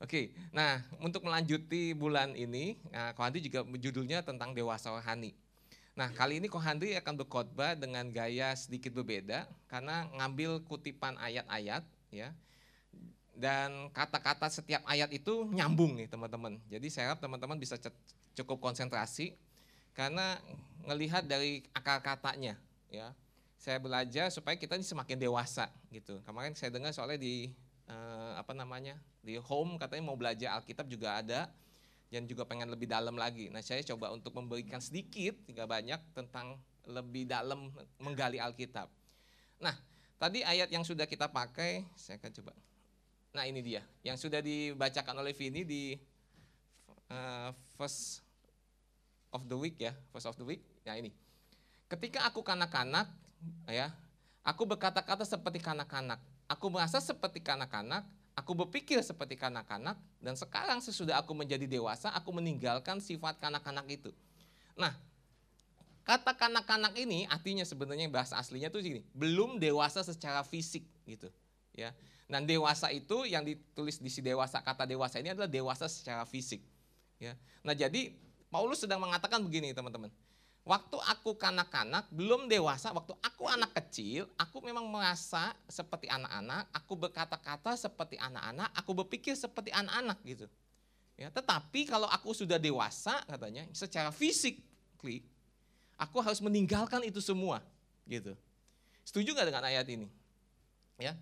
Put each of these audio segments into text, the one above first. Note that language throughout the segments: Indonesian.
Oke, nah untuk melanjuti bulan ini, nah, Kohandi juga judulnya tentang dewasa rohani. Nah kali ini Kohandi akan berkhotbah dengan gaya sedikit berbeda karena ngambil kutipan ayat-ayat ya dan kata-kata setiap ayat itu nyambung nih teman-teman. Jadi saya harap teman-teman bisa cukup konsentrasi karena ngelihat dari akar katanya ya. Saya belajar supaya kita semakin dewasa gitu. Kemarin saya dengar soalnya di eh, apa namanya di home katanya mau belajar Alkitab juga ada dan juga pengen lebih dalam lagi. Nah saya coba untuk memberikan sedikit, tidak banyak tentang lebih dalam menggali Alkitab. Nah tadi ayat yang sudah kita pakai, saya akan coba. Nah ini dia, yang sudah dibacakan oleh Vini di uh, first of the week ya, first of the week. Ya ini. Ketika aku kanak-kanak, ya, aku berkata-kata seperti kanak-kanak. Aku merasa seperti kanak-kanak, Aku berpikir seperti kanak-kanak dan sekarang sesudah aku menjadi dewasa, aku meninggalkan sifat kanak-kanak itu. Nah, kata kanak-kanak ini artinya sebenarnya bahasa aslinya tuh gini, belum dewasa secara fisik gitu, ya. Dan dewasa itu yang ditulis di si dewasa kata dewasa ini adalah dewasa secara fisik, ya. Nah, jadi Paulus sedang mengatakan begini, teman-teman waktu aku kanak-kanak, belum dewasa, waktu aku anak kecil, aku memang merasa seperti anak-anak, aku berkata-kata seperti anak-anak, aku berpikir seperti anak-anak gitu. Ya, tetapi kalau aku sudah dewasa katanya, secara fisik, aku harus meninggalkan itu semua gitu. Setuju nggak dengan ayat ini? Ya,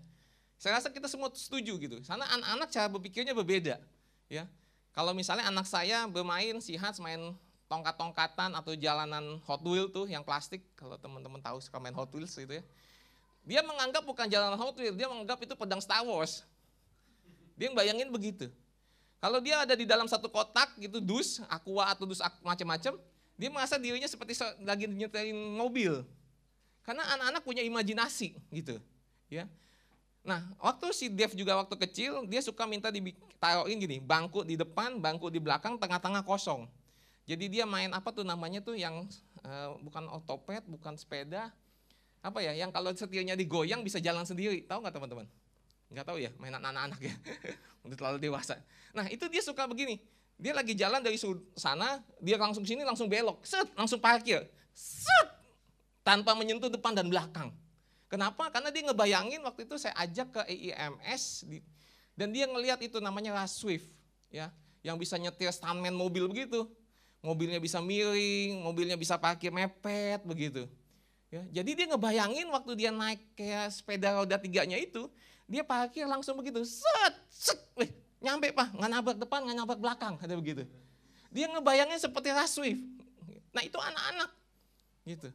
saya rasa kita semua setuju gitu. Karena anak-anak cara berpikirnya berbeda. Ya, kalau misalnya anak saya bermain sihat, main tongkat-tongkatan atau jalanan Hot Wheels tuh yang plastik, kalau teman-teman tahu suka main Hot Wheels gitu ya. Dia menganggap bukan jalanan Hot Wheels, dia menganggap itu pedang Star Wars. Dia bayangin begitu. Kalau dia ada di dalam satu kotak gitu, dus, aqua atau dus macam-macam, dia merasa dirinya seperti lagi nyetelin mobil. Karena anak-anak punya imajinasi gitu. Ya. Nah, waktu si Dev juga waktu kecil, dia suka minta ditaruhin gini, bangku di depan, bangku di belakang, tengah-tengah kosong. Jadi dia main apa tuh namanya tuh yang uh, bukan otopet, bukan sepeda, apa ya? Yang kalau setirnya digoyang bisa jalan sendiri. Tahu nggak teman-teman? Nggak tahu ya, mainan anak-anak ya. Udah terlalu dewasa. Nah itu dia suka begini. Dia lagi jalan dari sana, dia langsung sini langsung belok, set, langsung parkir, set, tanpa menyentuh depan dan belakang. Kenapa? Karena dia ngebayangin waktu itu saya ajak ke EIMS dan dia ngelihat itu namanya Swift, ya, yang bisa nyetir stuntman mobil begitu mobilnya bisa miring, mobilnya bisa parkir mepet begitu. Ya, jadi dia ngebayangin waktu dia naik kayak sepeda roda tiganya itu, dia parkir langsung begitu, set, set, wih, nyampe pak, nggak nabrak depan, nggak nabrak belakang, ada begitu. Dia ngebayangin seperti Raswif. Nah itu anak-anak, gitu.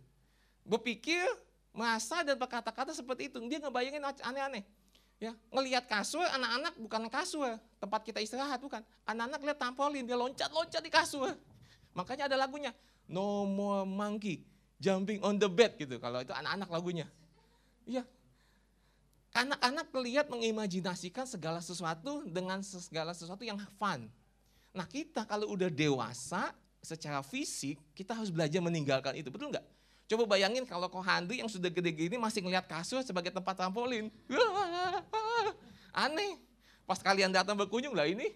Berpikir, merasa dan berkata-kata seperti itu, dia ngebayangin aneh-aneh. Ya, ngelihat kasur, anak-anak bukan kasur, tempat kita istirahat bukan. Anak-anak lihat tampolin, dia loncat-loncat di kasur. Makanya ada lagunya, No More Monkey Jumping on the Bed gitu. Kalau itu anak-anak lagunya. Iya. Anak-anak melihat mengimajinasikan segala sesuatu dengan segala sesuatu yang fun. Nah kita kalau udah dewasa secara fisik, kita harus belajar meninggalkan itu. Betul nggak? Coba bayangin kalau kau handu yang sudah gede gini masih ngeliat kasur sebagai tempat trampolin. Aneh. Pas kalian datang berkunjung lah ini,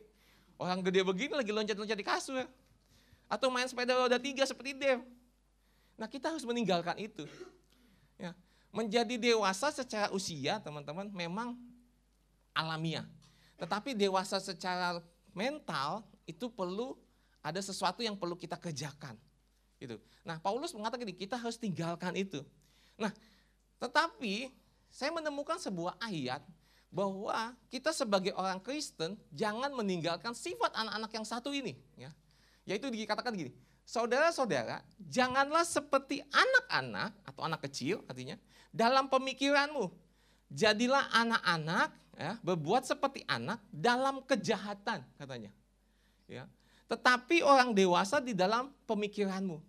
orang gede begini lagi loncat-loncat di kasur. Atau main sepeda roda tiga seperti Dev. Nah kita harus meninggalkan itu. Ya. Menjadi dewasa secara usia teman-teman memang alamiah. Tetapi dewasa secara mental itu perlu ada sesuatu yang perlu kita kerjakan. Gitu. Nah Paulus mengatakan kita harus tinggalkan itu. Nah tetapi saya menemukan sebuah ayat bahwa kita sebagai orang Kristen jangan meninggalkan sifat anak-anak yang satu ini. Ya. Yaitu dikatakan gini, saudara-saudara, janganlah seperti anak-anak atau anak kecil artinya dalam pemikiranmu. Jadilah anak-anak ya, berbuat seperti anak dalam kejahatan katanya. Ya. Tetapi orang dewasa di dalam pemikiranmu.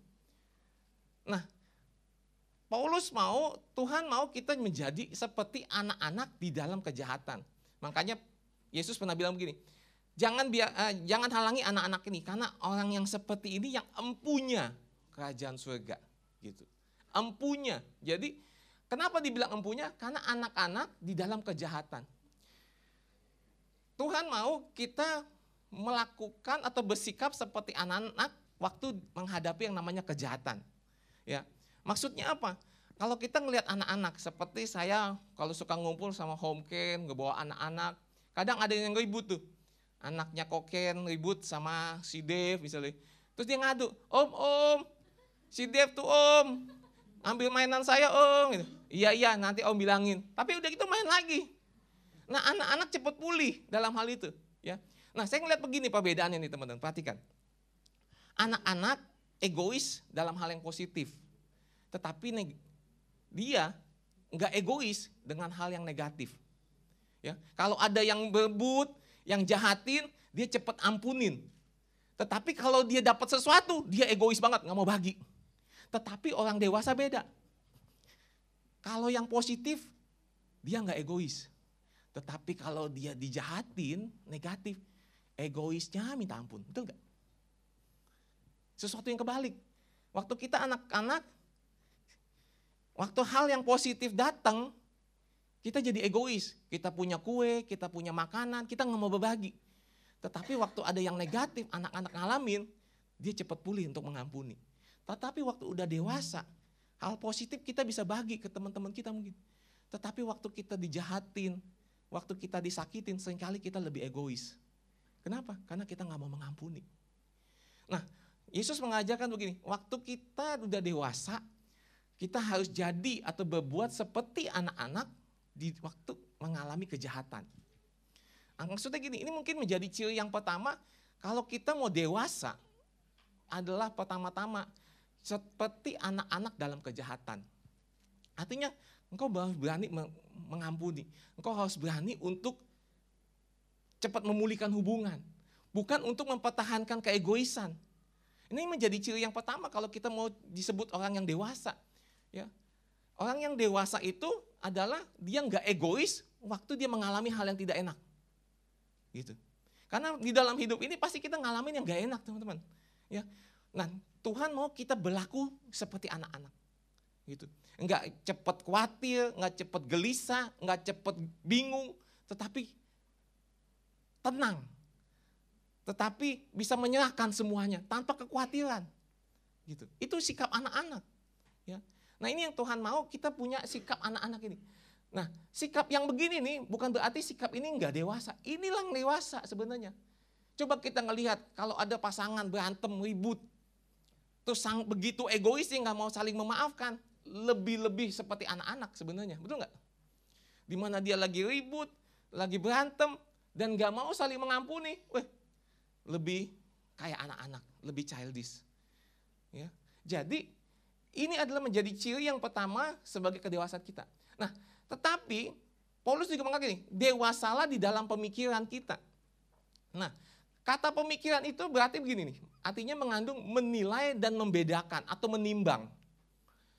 Nah, Paulus mau, Tuhan mau kita menjadi seperti anak-anak di dalam kejahatan. Makanya Yesus pernah bilang begini, Jangan biar, uh, jangan halangi anak-anak ini karena orang yang seperti ini yang empunya kerajaan surga gitu. Empunya. Jadi kenapa dibilang empunya? Karena anak-anak di dalam kejahatan. Tuhan mau kita melakukan atau bersikap seperti anak-anak waktu menghadapi yang namanya kejahatan. Ya, maksudnya apa? Kalau kita ngelihat anak-anak seperti saya kalau suka ngumpul sama home camp, ngebawa anak-anak, kadang ada yang ribut tuh. Anaknya koken ribut sama si Dev misalnya. Terus dia ngadu, om, om, si Dev tuh om, ambil mainan saya om. Gitu. Iya, iya nanti om bilangin. Tapi udah gitu main lagi. Nah anak-anak cepat pulih dalam hal itu. ya. Nah saya ngeliat begini perbedaannya nih teman-teman, perhatikan. Anak-anak egois dalam hal yang positif. Tetapi dia nggak egois dengan hal yang negatif. Ya, kalau ada yang berebut, yang jahatin, dia cepat ampunin. Tetapi kalau dia dapat sesuatu, dia egois banget, nggak mau bagi. Tetapi orang dewasa beda. Kalau yang positif, dia nggak egois. Tetapi kalau dia dijahatin, negatif, egoisnya minta ampun. Betul nggak? Sesuatu yang kebalik. Waktu kita anak-anak, Waktu hal yang positif datang, kita jadi egois. Kita punya kue, kita punya makanan, kita nggak mau berbagi. Tetapi waktu ada yang negatif, anak-anak ngalamin, dia cepat pulih untuk mengampuni. Tetapi waktu udah dewasa, hal positif kita bisa bagi ke teman-teman kita mungkin. Tetapi waktu kita dijahatin, waktu kita disakitin, sering kali kita lebih egois. Kenapa? Karena kita nggak mau mengampuni. Nah, Yesus mengajarkan begini, waktu kita udah dewasa, kita harus jadi atau berbuat seperti anak-anak di waktu mengalami kejahatan. Nah, maksudnya gini, ini mungkin menjadi ciri yang pertama kalau kita mau dewasa adalah pertama-tama seperti anak-anak dalam kejahatan. Artinya engkau harus berani mengampuni. Engkau harus berani untuk cepat memulihkan hubungan. Bukan untuk mempertahankan keegoisan. Ini menjadi ciri yang pertama kalau kita mau disebut orang yang dewasa. Ya. Orang yang dewasa itu adalah dia nggak egois waktu dia mengalami hal yang tidak enak. Gitu. Karena di dalam hidup ini pasti kita ngalamin yang nggak enak teman-teman. Ya. Nah Tuhan mau kita berlaku seperti anak-anak. Gitu. Enggak cepat khawatir, nggak cepat gelisah, nggak cepat bingung, tetapi tenang. Tetapi bisa menyerahkan semuanya tanpa kekhawatiran. Gitu. Itu sikap anak-anak. Ya. Nah ini yang Tuhan mau kita punya sikap anak-anak ini. Nah sikap yang begini nih bukan berarti sikap ini enggak dewasa. Inilah yang dewasa sebenarnya. Coba kita ngelihat kalau ada pasangan berantem ribut. Terus sang, begitu egois nggak mau saling memaafkan. Lebih-lebih seperti anak-anak sebenarnya. Betul nggak? Di mana dia lagi ribut, lagi berantem, dan nggak mau saling mengampuni. Weh, lebih kayak anak-anak, lebih childish. Ya. Jadi ini adalah menjadi ciri yang pertama sebagai kedewasaan kita. Nah, tetapi Paulus juga mengatakan gini, dewasalah di dalam pemikiran kita. Nah, kata pemikiran itu berarti begini nih, artinya mengandung menilai dan membedakan atau menimbang.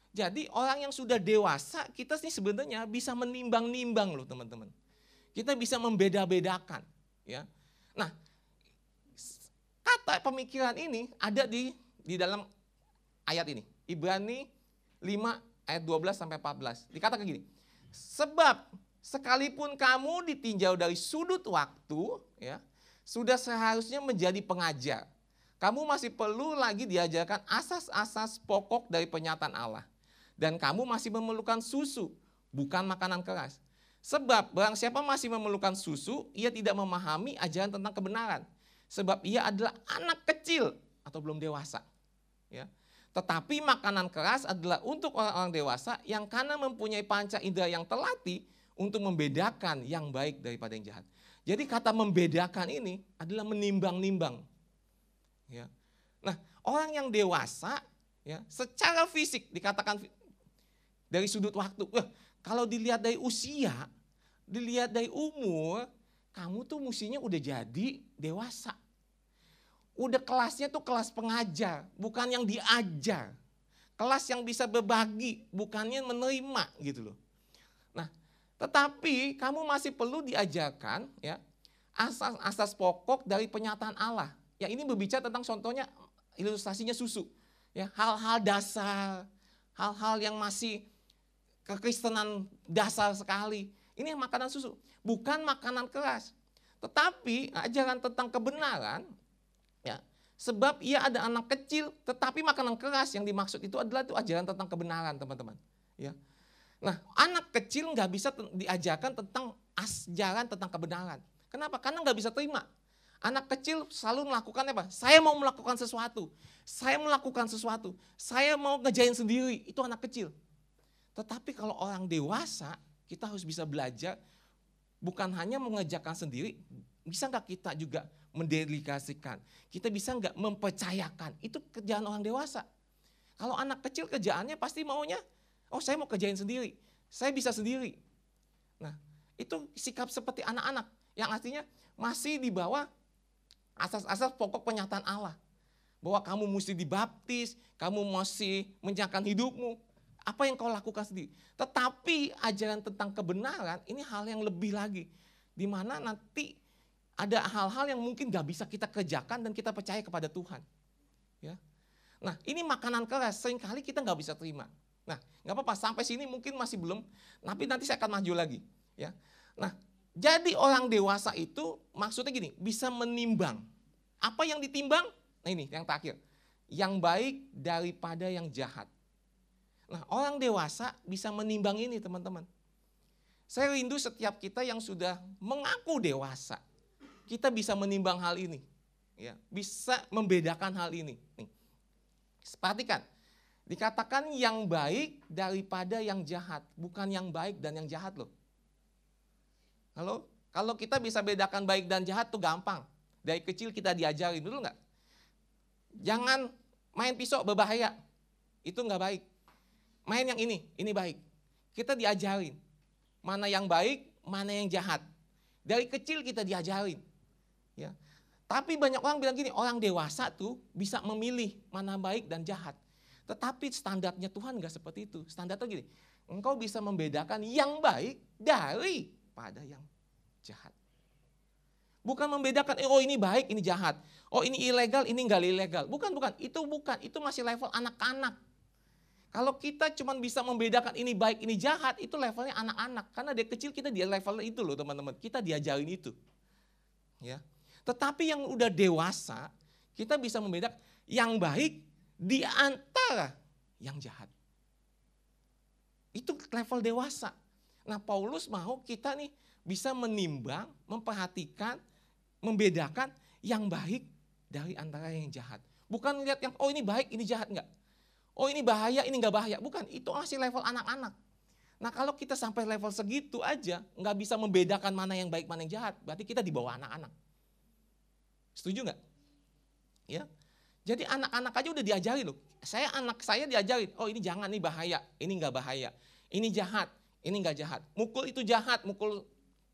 Jadi orang yang sudah dewasa, kita sih sebenarnya bisa menimbang-nimbang loh teman-teman. Kita bisa membeda-bedakan. ya. Nah, kata pemikiran ini ada di di dalam ayat ini. Ibrani 5 ayat 12 sampai 14. Dikatakan gini, sebab sekalipun kamu ditinjau dari sudut waktu, ya, sudah seharusnya menjadi pengajar. Kamu masih perlu lagi diajarkan asas-asas pokok dari penyataan Allah. Dan kamu masih memerlukan susu, bukan makanan keras. Sebab barang siapa masih memerlukan susu, ia tidak memahami ajaran tentang kebenaran. Sebab ia adalah anak kecil atau belum dewasa. Ya. Tetapi makanan keras adalah untuk orang-orang dewasa yang karena mempunyai panca indera yang terlatih untuk membedakan yang baik daripada yang jahat. Jadi kata membedakan ini adalah menimbang-nimbang. Ya. Nah, orang yang dewasa ya, secara fisik dikatakan dari sudut waktu, wah, kalau dilihat dari usia, dilihat dari umur, kamu tuh mestinya udah jadi dewasa udah kelasnya tuh kelas pengajar, bukan yang diajar. Kelas yang bisa berbagi, bukannya menerima gitu loh. Nah, tetapi kamu masih perlu diajarkan ya asas-asas pokok dari penyataan Allah. Ya ini berbicara tentang contohnya ilustrasinya susu. Ya, hal-hal dasar, hal-hal yang masih kekristenan dasar sekali. Ini makanan susu, bukan makanan keras. Tetapi ajaran tentang kebenaran, sebab ia ada anak kecil, tetapi makanan keras yang dimaksud itu adalah itu ajaran tentang kebenaran, teman-teman. Ya. Nah, anak kecil nggak bisa diajarkan tentang ajaran tentang kebenaran. Kenapa? Karena nggak bisa terima. Anak kecil selalu melakukan apa? Saya mau melakukan sesuatu. Saya melakukan sesuatu. Saya mau ngejain sendiri. Itu anak kecil. Tetapi kalau orang dewasa, kita harus bisa belajar bukan hanya mengejarkan sendiri, bisa nggak kita juga mendelikasikan? Kita bisa nggak mempercayakan? Itu kerjaan orang dewasa. Kalau anak kecil kerjaannya pasti maunya, oh saya mau kerjain sendiri, saya bisa sendiri. Nah, itu sikap seperti anak-anak yang artinya masih di bawah asas-asas pokok penyataan Allah. Bahwa kamu mesti dibaptis, kamu mesti menjalankan hidupmu, apa yang kau lakukan sendiri. Tetapi ajaran tentang kebenaran ini hal yang lebih lagi. Di mana nanti ada hal-hal yang mungkin gak bisa kita kerjakan dan kita percaya kepada Tuhan. Ya. Nah ini makanan keras, sering kali kita nggak bisa terima. Nah nggak apa-apa, sampai sini mungkin masih belum, tapi nanti saya akan maju lagi. Ya. Nah jadi orang dewasa itu maksudnya gini, bisa menimbang. Apa yang ditimbang? Nah ini yang terakhir. Yang baik daripada yang jahat. Nah, orang dewasa bisa menimbang ini, teman-teman. Saya rindu setiap kita yang sudah mengaku dewasa, kita bisa menimbang hal ini. Ya, bisa membedakan hal ini. Nih. Perhatikan, dikatakan yang baik daripada yang jahat, bukan yang baik dan yang jahat loh. Halo? Kalau kita bisa bedakan baik dan jahat tuh gampang. Dari kecil kita diajarin dulu nggak? Jangan main pisau berbahaya. Itu nggak baik main yang ini, ini baik. Kita diajarin mana yang baik, mana yang jahat. Dari kecil kita diajarin. Ya. Tapi banyak orang bilang gini, orang dewasa tuh bisa memilih mana baik dan jahat. Tetapi standarnya Tuhan nggak seperti itu. Standarnya gini, engkau bisa membedakan yang baik dari pada yang jahat. Bukan membedakan, oh ini baik, ini jahat. Oh ini ilegal, ini enggak ilegal. Bukan, bukan. Itu bukan. Itu masih level anak-anak. Kalau kita cuma bisa membedakan ini baik, ini jahat, itu levelnya anak-anak. Karena dia kecil kita dia level itu loh teman-teman. Kita diajarin itu. Ya. Tetapi yang udah dewasa, kita bisa membedakan yang baik di antara yang jahat. Itu level dewasa. Nah Paulus mau kita nih bisa menimbang, memperhatikan, membedakan yang baik dari antara yang jahat. Bukan lihat yang, oh ini baik, ini jahat. Enggak oh ini bahaya, ini nggak bahaya. Bukan, itu masih level anak-anak. Nah kalau kita sampai level segitu aja, nggak bisa membedakan mana yang baik, mana yang jahat, berarti kita di bawah anak-anak. Setuju nggak? Ya. Jadi anak-anak aja udah diajari loh. Saya anak saya diajarin, oh ini jangan nih bahaya, ini nggak bahaya, ini jahat, ini nggak jahat. Mukul itu jahat, mukul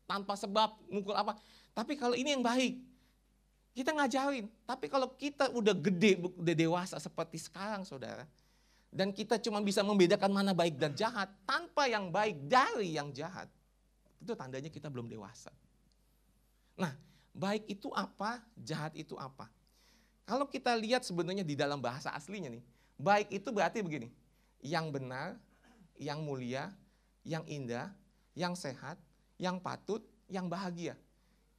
tanpa sebab, mukul apa. Tapi kalau ini yang baik, kita ngajarin. Tapi kalau kita udah gede, udah dewasa seperti sekarang saudara, dan kita cuma bisa membedakan mana baik dan jahat tanpa yang baik dari yang jahat, itu tandanya kita belum dewasa. Nah, baik itu apa, jahat itu apa? Kalau kita lihat sebenarnya di dalam bahasa aslinya nih, baik itu berarti begini, yang benar, yang mulia, yang indah, yang sehat, yang patut, yang bahagia.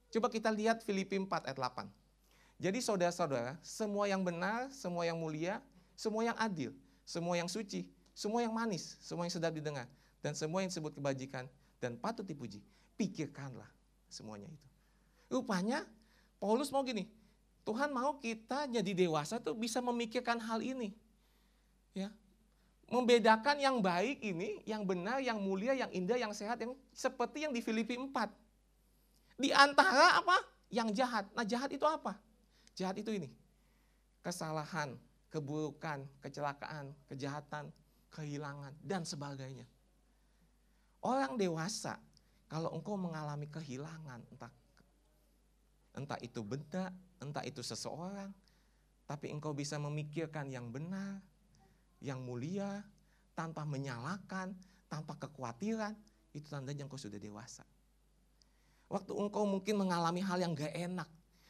Coba kita lihat Filipi 4 ayat 8. Jadi saudara-saudara, semua yang benar, semua yang mulia, semua yang adil, semua yang suci, semua yang manis, semua yang sedap didengar, dan semua yang disebut kebajikan dan patut dipuji. Pikirkanlah semuanya itu. Rupanya Paulus mau gini, Tuhan mau kita jadi dewasa tuh bisa memikirkan hal ini. Ya. Membedakan yang baik ini, yang benar, yang mulia, yang indah, yang sehat, yang seperti yang di Filipi 4. Di antara apa? Yang jahat. Nah, jahat itu apa? Jahat itu ini. Kesalahan, keburukan, kecelakaan, kejahatan, kehilangan, dan sebagainya. Orang dewasa, kalau engkau mengalami kehilangan, entah, entah itu benda, entah itu seseorang, tapi engkau bisa memikirkan yang benar, yang mulia, tanpa menyalahkan, tanpa kekhawatiran, itu tandanya engkau sudah dewasa. Waktu engkau mungkin mengalami hal yang gak enak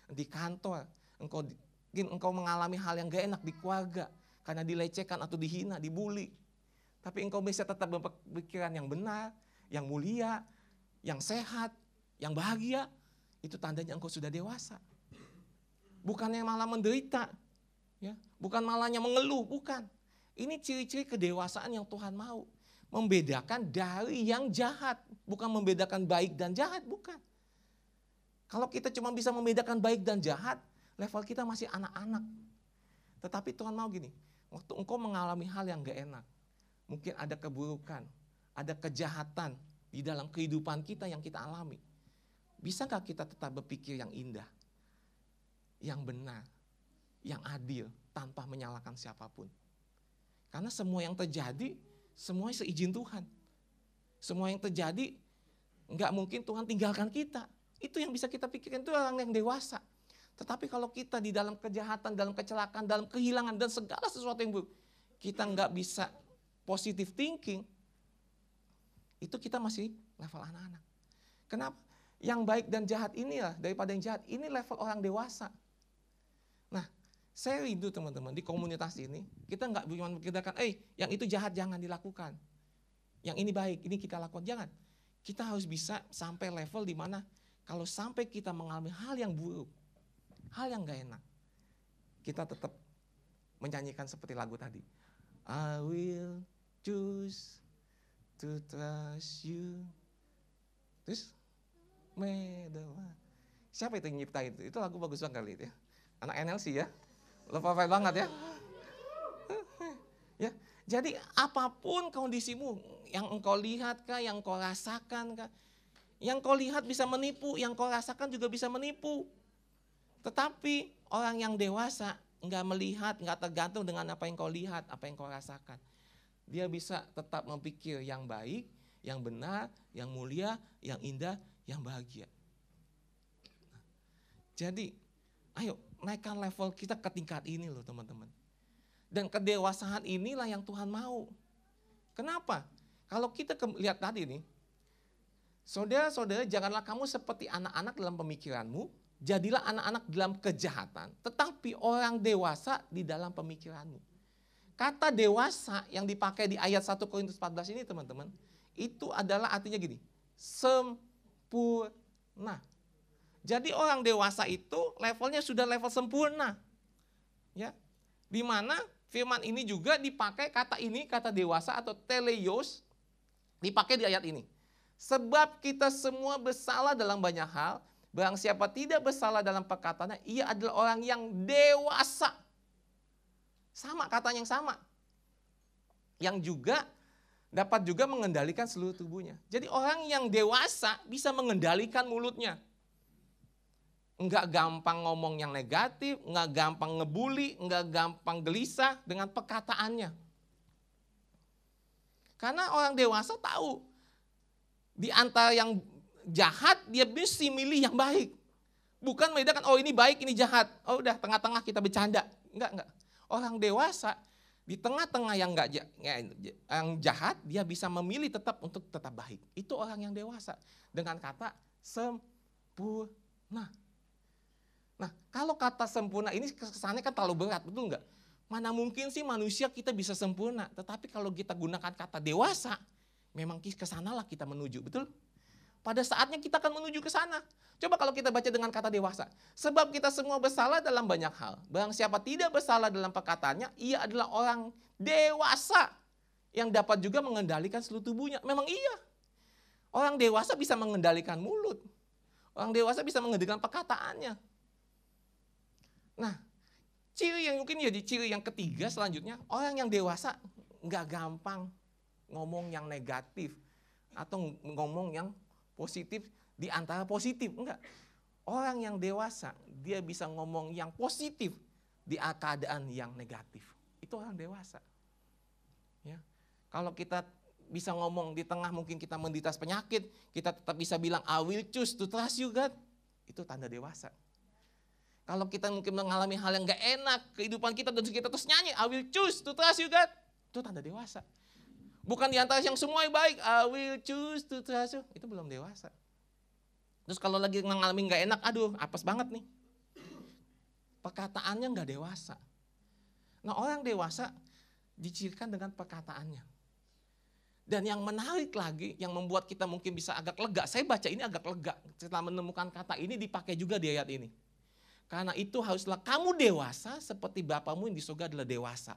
di kantor, engkau Mungkin engkau mengalami hal yang gak enak di keluarga karena dilecehkan atau dihina, dibully. Tapi engkau bisa tetap berpikiran yang benar, yang mulia, yang sehat, yang bahagia. Itu tandanya engkau sudah dewasa. Bukannya malah menderita, ya, bukan malahnya mengeluh, bukan. Ini ciri-ciri kedewasaan yang Tuhan mau. Membedakan dari yang jahat, bukan membedakan baik dan jahat, bukan. Kalau kita cuma bisa membedakan baik dan jahat, level kita masih anak-anak. Tetapi Tuhan mau gini, waktu engkau mengalami hal yang gak enak, mungkin ada keburukan, ada kejahatan di dalam kehidupan kita yang kita alami. Bisa gak kita tetap berpikir yang indah, yang benar, yang adil, tanpa menyalahkan siapa pun? Karena semua yang terjadi, semuanya seizin Tuhan. Semua yang terjadi, nggak mungkin Tuhan tinggalkan kita. Itu yang bisa kita pikirkan itu orang yang dewasa. Tetapi kalau kita di dalam kejahatan, dalam kecelakaan, dalam kehilangan dan segala sesuatu yang buruk, kita nggak bisa positive thinking, itu kita masih level anak-anak. Kenapa? Yang baik dan jahat inilah daripada yang jahat, ini level orang dewasa. Nah, saya rindu teman-teman di komunitas ini, kita nggak cuma memikirkan, eh yang itu jahat jangan dilakukan. Yang ini baik, ini kita lakukan. Jangan. Kita harus bisa sampai level di mana kalau sampai kita mengalami hal yang buruk, hal yang gak enak, kita tetap menyanyikan seperti lagu tadi. I will choose to trust you. Terus, medawa. Siapa itu yang nyiptain itu? Itu lagu bagus banget kali itu ya. Anak NLC ya. Lo banget ya. ya, jadi apa pun kondisimu, yang engkau lihat kah, yang engkau rasakan kah, yang kau lihat bisa menipu, yang kau rasakan juga bisa menipu. Tetapi orang yang dewasa nggak melihat, nggak tergantung dengan apa yang kau lihat, apa yang kau rasakan. Dia bisa tetap memikir yang baik, yang benar, yang mulia, yang indah, yang bahagia. Jadi, ayo naikkan level kita ke tingkat ini loh teman-teman. Dan kedewasaan inilah yang Tuhan mau. Kenapa? Kalau kita lihat tadi nih, Saudara-saudara, janganlah kamu seperti anak-anak dalam pemikiranmu, jadilah anak-anak dalam kejahatan, tetapi orang dewasa di dalam pemikiranmu. Kata dewasa yang dipakai di ayat 1 Korintus 14 ini teman-teman, itu adalah artinya gini, sempurna. Jadi orang dewasa itu levelnya sudah level sempurna. Ya. Di mana firman ini juga dipakai kata ini, kata dewasa atau teleios, dipakai di ayat ini Sebab kita semua bersalah dalam banyak hal. Barang siapa tidak bersalah dalam perkataannya, ia adalah orang yang dewasa. Sama katanya yang sama. Yang juga dapat juga mengendalikan seluruh tubuhnya. Jadi orang yang dewasa bisa mengendalikan mulutnya. Enggak gampang ngomong yang negatif, enggak gampang ngebully, enggak gampang gelisah dengan perkataannya. Karena orang dewasa tahu di antara yang jahat dia mesti milih yang baik. Bukan membedakan oh ini baik ini jahat. Oh udah tengah-tengah kita bercanda. Enggak enggak. Orang dewasa di tengah-tengah yang enggak yang jahat dia bisa memilih tetap untuk tetap baik. Itu orang yang dewasa dengan kata sempurna. Nah, kalau kata sempurna ini kesannya kan terlalu berat, betul enggak? Mana mungkin sih manusia kita bisa sempurna, tetapi kalau kita gunakan kata dewasa, memang ke sanalah kita menuju, betul? Pada saatnya kita akan menuju ke sana. Coba kalau kita baca dengan kata dewasa. Sebab kita semua bersalah dalam banyak hal. Barang siapa tidak bersalah dalam perkataannya, ia adalah orang dewasa yang dapat juga mengendalikan seluruh tubuhnya. Memang iya. Orang dewasa bisa mengendalikan mulut. Orang dewasa bisa mengendalikan perkataannya. Nah, ciri yang mungkin jadi ciri yang ketiga selanjutnya, orang yang dewasa nggak gampang ngomong yang negatif atau ngomong yang positif di antara positif. Enggak. Orang yang dewasa, dia bisa ngomong yang positif di keadaan yang negatif. Itu orang dewasa. Ya. Kalau kita bisa ngomong di tengah mungkin kita menditas penyakit, kita tetap bisa bilang I will choose to trust you God. Itu tanda dewasa. Kalau kita mungkin mengalami hal yang gak enak, kehidupan kita dan kita terus nyanyi I will choose to trust you God. Itu tanda dewasa. Bukan di antara yang semua yang baik, I will choose to trust you. Itu belum dewasa. Terus kalau lagi mengalami nggak enak, aduh apes banget nih. Perkataannya nggak dewasa. Nah orang dewasa dicirikan dengan perkataannya. Dan yang menarik lagi, yang membuat kita mungkin bisa agak lega, saya baca ini agak lega setelah menemukan kata ini dipakai juga di ayat ini. Karena itu haruslah kamu dewasa seperti Bapamu yang di surga adalah dewasa.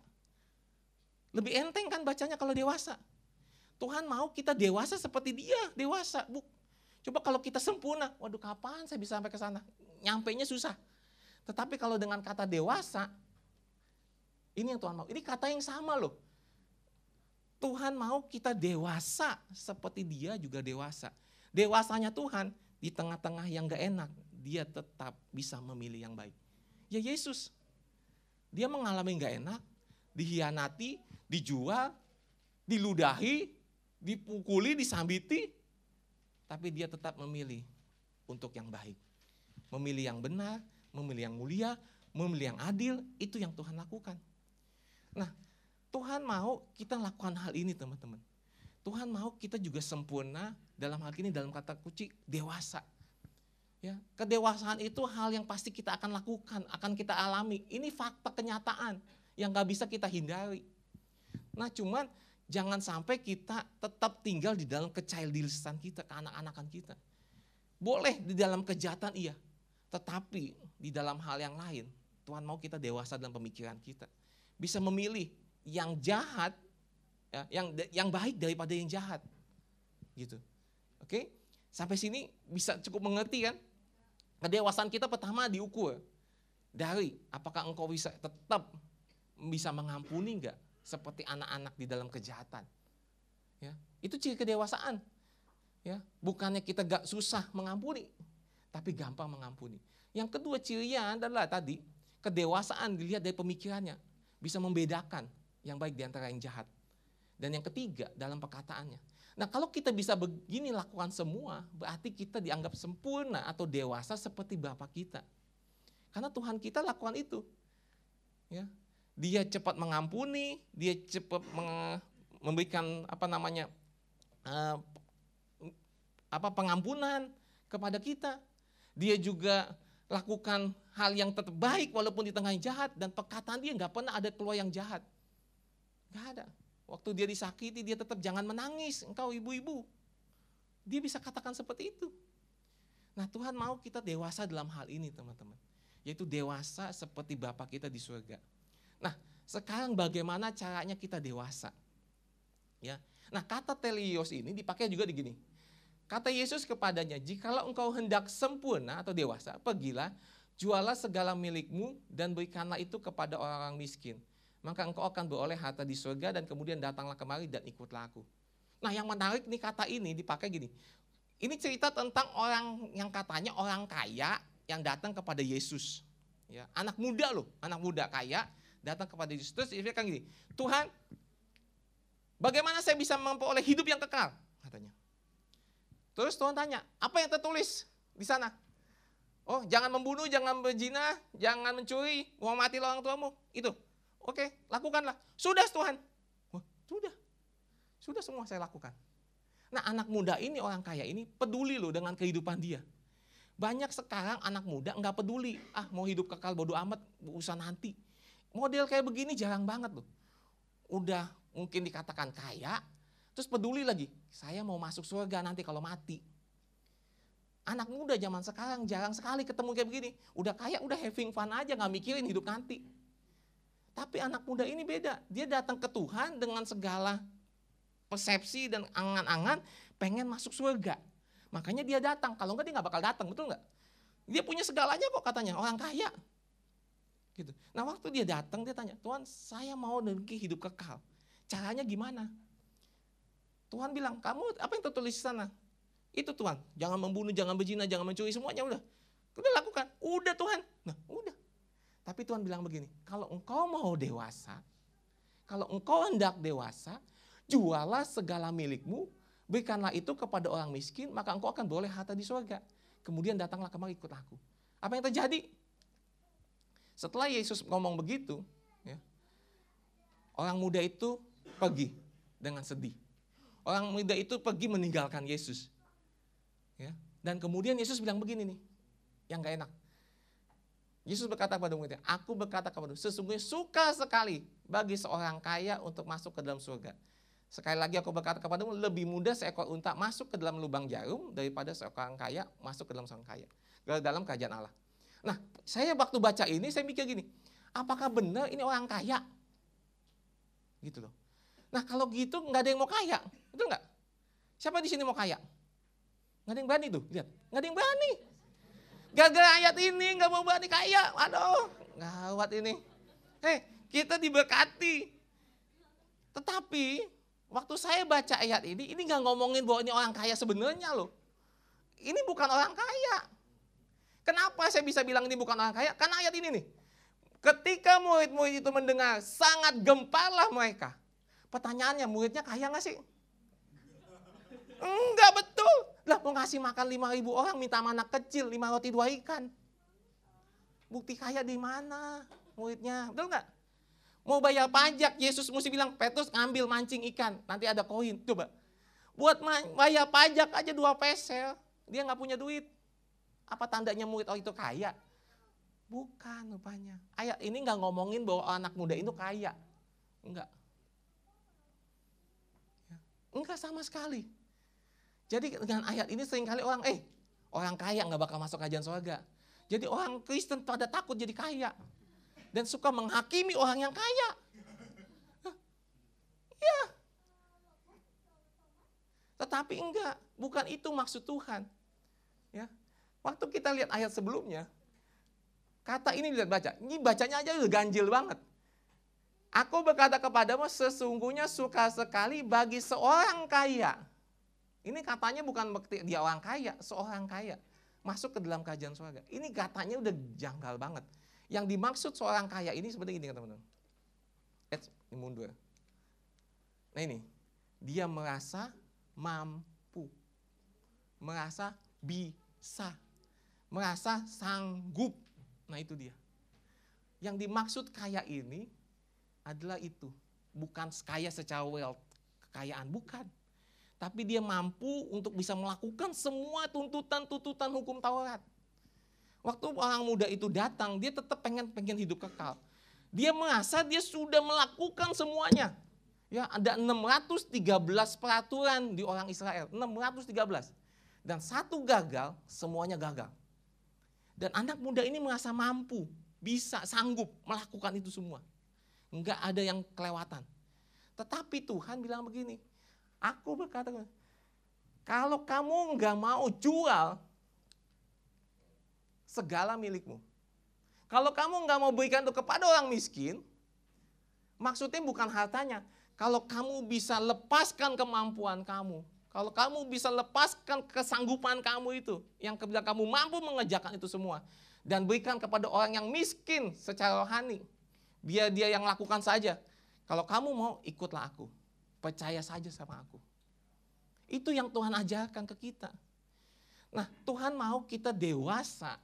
Lebih enteng kan bacanya kalau dewasa. Tuhan mau kita dewasa seperti dia, dewasa. Bu. Coba kalau kita sempurna, waduh kapan saya bisa sampai ke sana? Nyampainya susah. Tetapi kalau dengan kata dewasa, ini yang Tuhan mau. Ini kata yang sama loh Tuhan mau kita dewasa seperti dia juga dewasa. Dewasanya Tuhan di tengah-tengah yang gak enak, dia tetap bisa memilih yang baik. Ya Yesus, dia mengalami gak enak, dihianati, dijual, diludahi, dipukuli, disambiti, tapi dia tetap memilih untuk yang baik. Memilih yang benar, memilih yang mulia, memilih yang adil, itu yang Tuhan lakukan. Nah, Tuhan mau kita lakukan hal ini teman-teman. Tuhan mau kita juga sempurna dalam hal ini dalam kata kunci dewasa. Ya, kedewasaan itu hal yang pasti kita akan lakukan, akan kita alami. Ini fakta kenyataan yang gak bisa kita hindari. Nah cuman jangan sampai kita tetap tinggal di dalam kechildishan kita, ke anak-anakan kita. Boleh di dalam kejahatan iya, tetapi di dalam hal yang lain, Tuhan mau kita dewasa dalam pemikiran kita. Bisa memilih yang jahat, ya, yang yang baik daripada yang jahat, gitu. Oke, sampai sini bisa cukup mengerti kan? Kedewasaan kita pertama diukur dari apakah engkau bisa tetap bisa mengampuni enggak seperti anak-anak di dalam kejahatan. Ya, itu ciri kedewasaan. Ya, bukannya kita gak susah mengampuni, tapi gampang mengampuni. Yang kedua cirinya adalah tadi kedewasaan dilihat dari pemikirannya, bisa membedakan yang baik di antara yang jahat. Dan yang ketiga dalam perkataannya. Nah kalau kita bisa begini lakukan semua, berarti kita dianggap sempurna atau dewasa seperti Bapak kita. Karena Tuhan kita lakukan itu. Ya, dia cepat mengampuni, dia cepat memberikan apa namanya uh, apa pengampunan kepada kita. Dia juga lakukan hal yang tetap baik walaupun di tengah yang jahat dan perkataan dia nggak pernah ada keluar yang jahat. Gak ada. Waktu dia disakiti, dia tetap jangan menangis, engkau ibu-ibu. Dia bisa katakan seperti itu. Nah Tuhan mau kita dewasa dalam hal ini teman-teman. Yaitu dewasa seperti Bapak kita di surga. Nah sekarang bagaimana caranya kita dewasa? Ya, Nah kata telios ini dipakai juga di gini. Kata Yesus kepadanya, jikalau engkau hendak sempurna atau dewasa, pergilah, jualah segala milikmu dan berikanlah itu kepada orang-orang miskin maka engkau akan beroleh harta di surga dan kemudian datanglah kemari dan ikutlah aku. Nah yang menarik nih kata ini dipakai gini. Ini cerita tentang orang yang katanya orang kaya yang datang kepada Yesus. Ya, anak muda loh, anak muda kaya datang kepada Yesus. Terus dia bilang gini, Tuhan bagaimana saya bisa memperoleh hidup yang kekal? Katanya. Terus Tuhan tanya, apa yang tertulis di sana? Oh, jangan membunuh, jangan berzina, jangan mencuri, uang mati orang tuamu. Itu. Oke, lakukanlah. Sudah Tuhan. Wah, sudah. Sudah semua saya lakukan. Nah anak muda ini, orang kaya ini peduli loh dengan kehidupan dia. Banyak sekarang anak muda nggak peduli. Ah mau hidup kekal bodo amat, usah nanti. Model kayak begini jarang banget loh. Udah mungkin dikatakan kaya, terus peduli lagi. Saya mau masuk surga nanti kalau mati. Anak muda zaman sekarang jarang sekali ketemu kayak begini. Udah kaya, udah having fun aja, nggak mikirin hidup nanti. Tapi anak muda ini beda. Dia datang ke Tuhan dengan segala persepsi dan angan-angan pengen masuk surga. Makanya dia datang. Kalau enggak dia nggak bakal datang, betul nggak? Dia punya segalanya kok katanya, orang kaya. Gitu. Nah waktu dia datang dia tanya, Tuhan saya mau memiliki hidup kekal. Caranya gimana? Tuhan bilang, kamu apa yang tertulis di sana? Itu Tuhan, jangan membunuh, jangan berzina, jangan mencuri, semuanya udah. Udah lakukan, udah Tuhan. Nah udah, tapi Tuhan bilang begini, kalau engkau mau dewasa, kalau engkau hendak dewasa, jualah segala milikmu, berikanlah itu kepada orang miskin, maka engkau akan boleh harta di surga. Kemudian datanglah kemari ikut aku. Apa yang terjadi? Setelah Yesus ngomong begitu, ya, orang muda itu pergi dengan sedih. Orang muda itu pergi meninggalkan Yesus. Ya, dan kemudian Yesus bilang begini nih, yang gak enak. Yesus berkata kepada muridnya, aku berkata kepada sesungguhnya suka sekali bagi seorang kaya untuk masuk ke dalam surga. Sekali lagi aku berkata kepadamu, lebih mudah seekor unta masuk ke dalam lubang jarum daripada seorang kaya masuk ke dalam seorang kaya. Ke dalam kerajaan Allah. Nah, saya waktu baca ini, saya mikir gini, apakah benar ini orang kaya? Gitu loh. Nah, kalau gitu nggak ada yang mau kaya, betul nggak? Siapa di sini mau kaya? Nggak ada yang berani tuh, lihat. Nggak ada yang berani. Gagal ayat ini nggak mau berani kaya, aduh, gawat ini. Hei, kita diberkati. Tetapi Waktu saya baca ayat ini, ini nggak ngomongin bahwa ini orang kaya sebenarnya loh. Ini bukan orang kaya. Kenapa saya bisa bilang ini bukan orang kaya? Karena ayat ini nih. Ketika murid-murid itu mendengar, sangat gemparlah mereka. Pertanyaannya, muridnya kaya nggak sih? Enggak betul. Lah mau ngasih makan 5 ribu orang, minta mana kecil, 5 roti dua ikan. Bukti kaya di mana muridnya? Betul nggak? Mau bayar pajak, Yesus mesti bilang, Petrus ngambil mancing ikan, nanti ada koin. Coba, buat bayar pajak aja dua pesel, dia nggak punya duit. Apa tandanya murid orang itu kaya? Bukan rupanya. Ayat ini nggak ngomongin bahwa anak muda itu kaya. Enggak. Ya, enggak sama sekali. Jadi dengan ayat ini sering kali orang, eh orang kaya nggak bakal masuk kajian surga. Jadi orang Kristen pada takut jadi kaya dan suka menghakimi orang yang kaya. Ya. Tetapi enggak, bukan itu maksud Tuhan. Ya. Waktu kita lihat ayat sebelumnya, kata ini lihat baca, ini bacanya aja udah ganjil banget. Aku berkata kepadamu sesungguhnya suka sekali bagi seorang kaya. Ini katanya bukan dia orang kaya, seorang kaya. Masuk ke dalam kajian surga. Ini katanya udah janggal banget. Yang dimaksud seorang kaya ini seperti ini teman-teman. Eh, mundur. Nah ini, dia merasa mampu. Merasa bisa. Merasa sanggup. Nah itu dia. Yang dimaksud kaya ini adalah itu. Bukan kaya secara wealth, kekayaan. Bukan. Tapi dia mampu untuk bisa melakukan semua tuntutan-tuntutan hukum Taurat. Waktu orang muda itu datang, dia tetap pengen pengen hidup kekal. Dia merasa dia sudah melakukan semuanya. Ya, ada 613 peraturan di orang Israel, 613. Dan satu gagal, semuanya gagal. Dan anak muda ini merasa mampu, bisa, sanggup melakukan itu semua. Enggak ada yang kelewatan. Tetapi Tuhan bilang begini, aku berkata, kalau kamu enggak mau jual segala milikmu. Kalau kamu nggak mau berikan itu kepada orang miskin, maksudnya bukan hartanya. Kalau kamu bisa lepaskan kemampuan kamu, kalau kamu bisa lepaskan kesanggupan kamu itu, yang kemudian kamu mampu mengerjakan itu semua, dan berikan kepada orang yang miskin secara rohani, biar dia yang lakukan saja. Kalau kamu mau, ikutlah aku. Percaya saja sama aku. Itu yang Tuhan ajarkan ke kita. Nah, Tuhan mau kita dewasa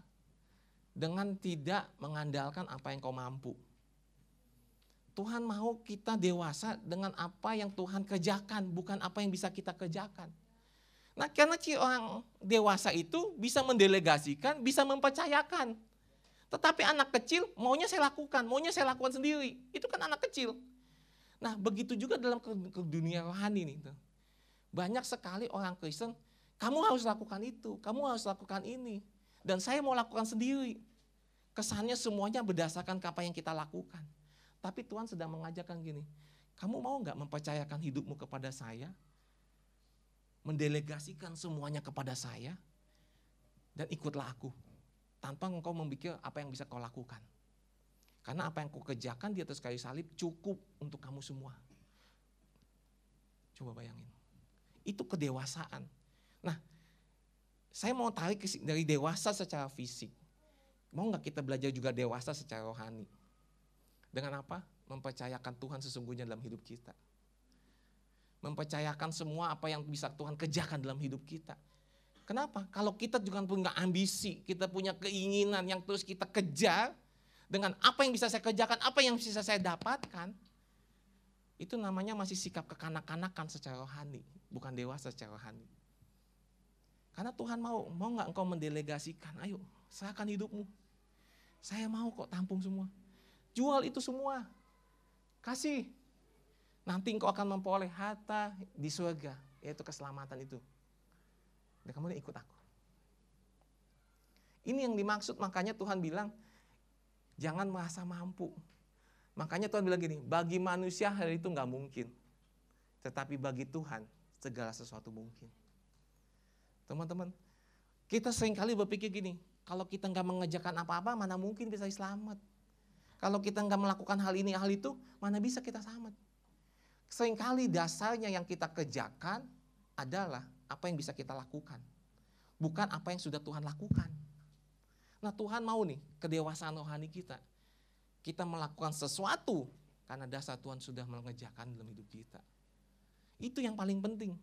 dengan tidak mengandalkan apa yang kau mampu. Tuhan mau kita dewasa dengan apa yang Tuhan kerjakan, bukan apa yang bisa kita kerjakan. Nah, karena orang dewasa itu bisa mendelegasikan, bisa mempercayakan. Tetapi anak kecil maunya saya lakukan, maunya saya lakukan sendiri. Itu kan anak kecil. Nah, begitu juga dalam ke, dunia rohani nih. Banyak sekali orang Kristen, kamu harus lakukan itu, kamu harus lakukan ini dan saya mau lakukan sendiri. Kesannya semuanya berdasarkan apa yang kita lakukan. Tapi Tuhan sedang mengajarkan gini, kamu mau nggak mempercayakan hidupmu kepada saya? Mendelegasikan semuanya kepada saya? Dan ikutlah aku. Tanpa engkau memikir apa yang bisa kau lakukan. Karena apa yang kau kerjakan di atas kayu salib cukup untuk kamu semua. Coba bayangin. Itu kedewasaan. Nah, saya mau tarik dari dewasa secara fisik. Mau nggak kita belajar juga dewasa secara rohani? Dengan apa? Mempercayakan Tuhan sesungguhnya dalam hidup kita. Mempercayakan semua apa yang bisa Tuhan kerjakan dalam hidup kita. Kenapa? Kalau kita juga punya ambisi, kita punya keinginan yang terus kita kejar dengan apa yang bisa saya kerjakan, apa yang bisa saya dapatkan, itu namanya masih sikap kekanak-kanakan secara rohani, bukan dewasa secara rohani. Karena Tuhan mau, mau nggak engkau mendelegasikan, ayo serahkan hidupmu. Saya mau kok tampung semua. Jual itu semua. Kasih. Nanti engkau akan memperoleh harta di surga, yaitu keselamatan itu. Dan kemudian ikut aku. Ini yang dimaksud, makanya Tuhan bilang, jangan merasa mampu. Makanya Tuhan bilang gini, bagi manusia hal itu nggak mungkin. Tetapi bagi Tuhan, segala sesuatu mungkin. Teman-teman, kita sering kali berpikir gini, kalau kita nggak mengejarkan apa-apa, mana mungkin bisa selamat. Kalau kita nggak melakukan hal ini, hal itu, mana bisa kita selamat. Seringkali dasarnya yang kita kerjakan adalah apa yang bisa kita lakukan. Bukan apa yang sudah Tuhan lakukan. Nah Tuhan mau nih kedewasaan rohani kita. Kita melakukan sesuatu karena dasar Tuhan sudah mengerjakan dalam hidup kita. Itu yang paling penting.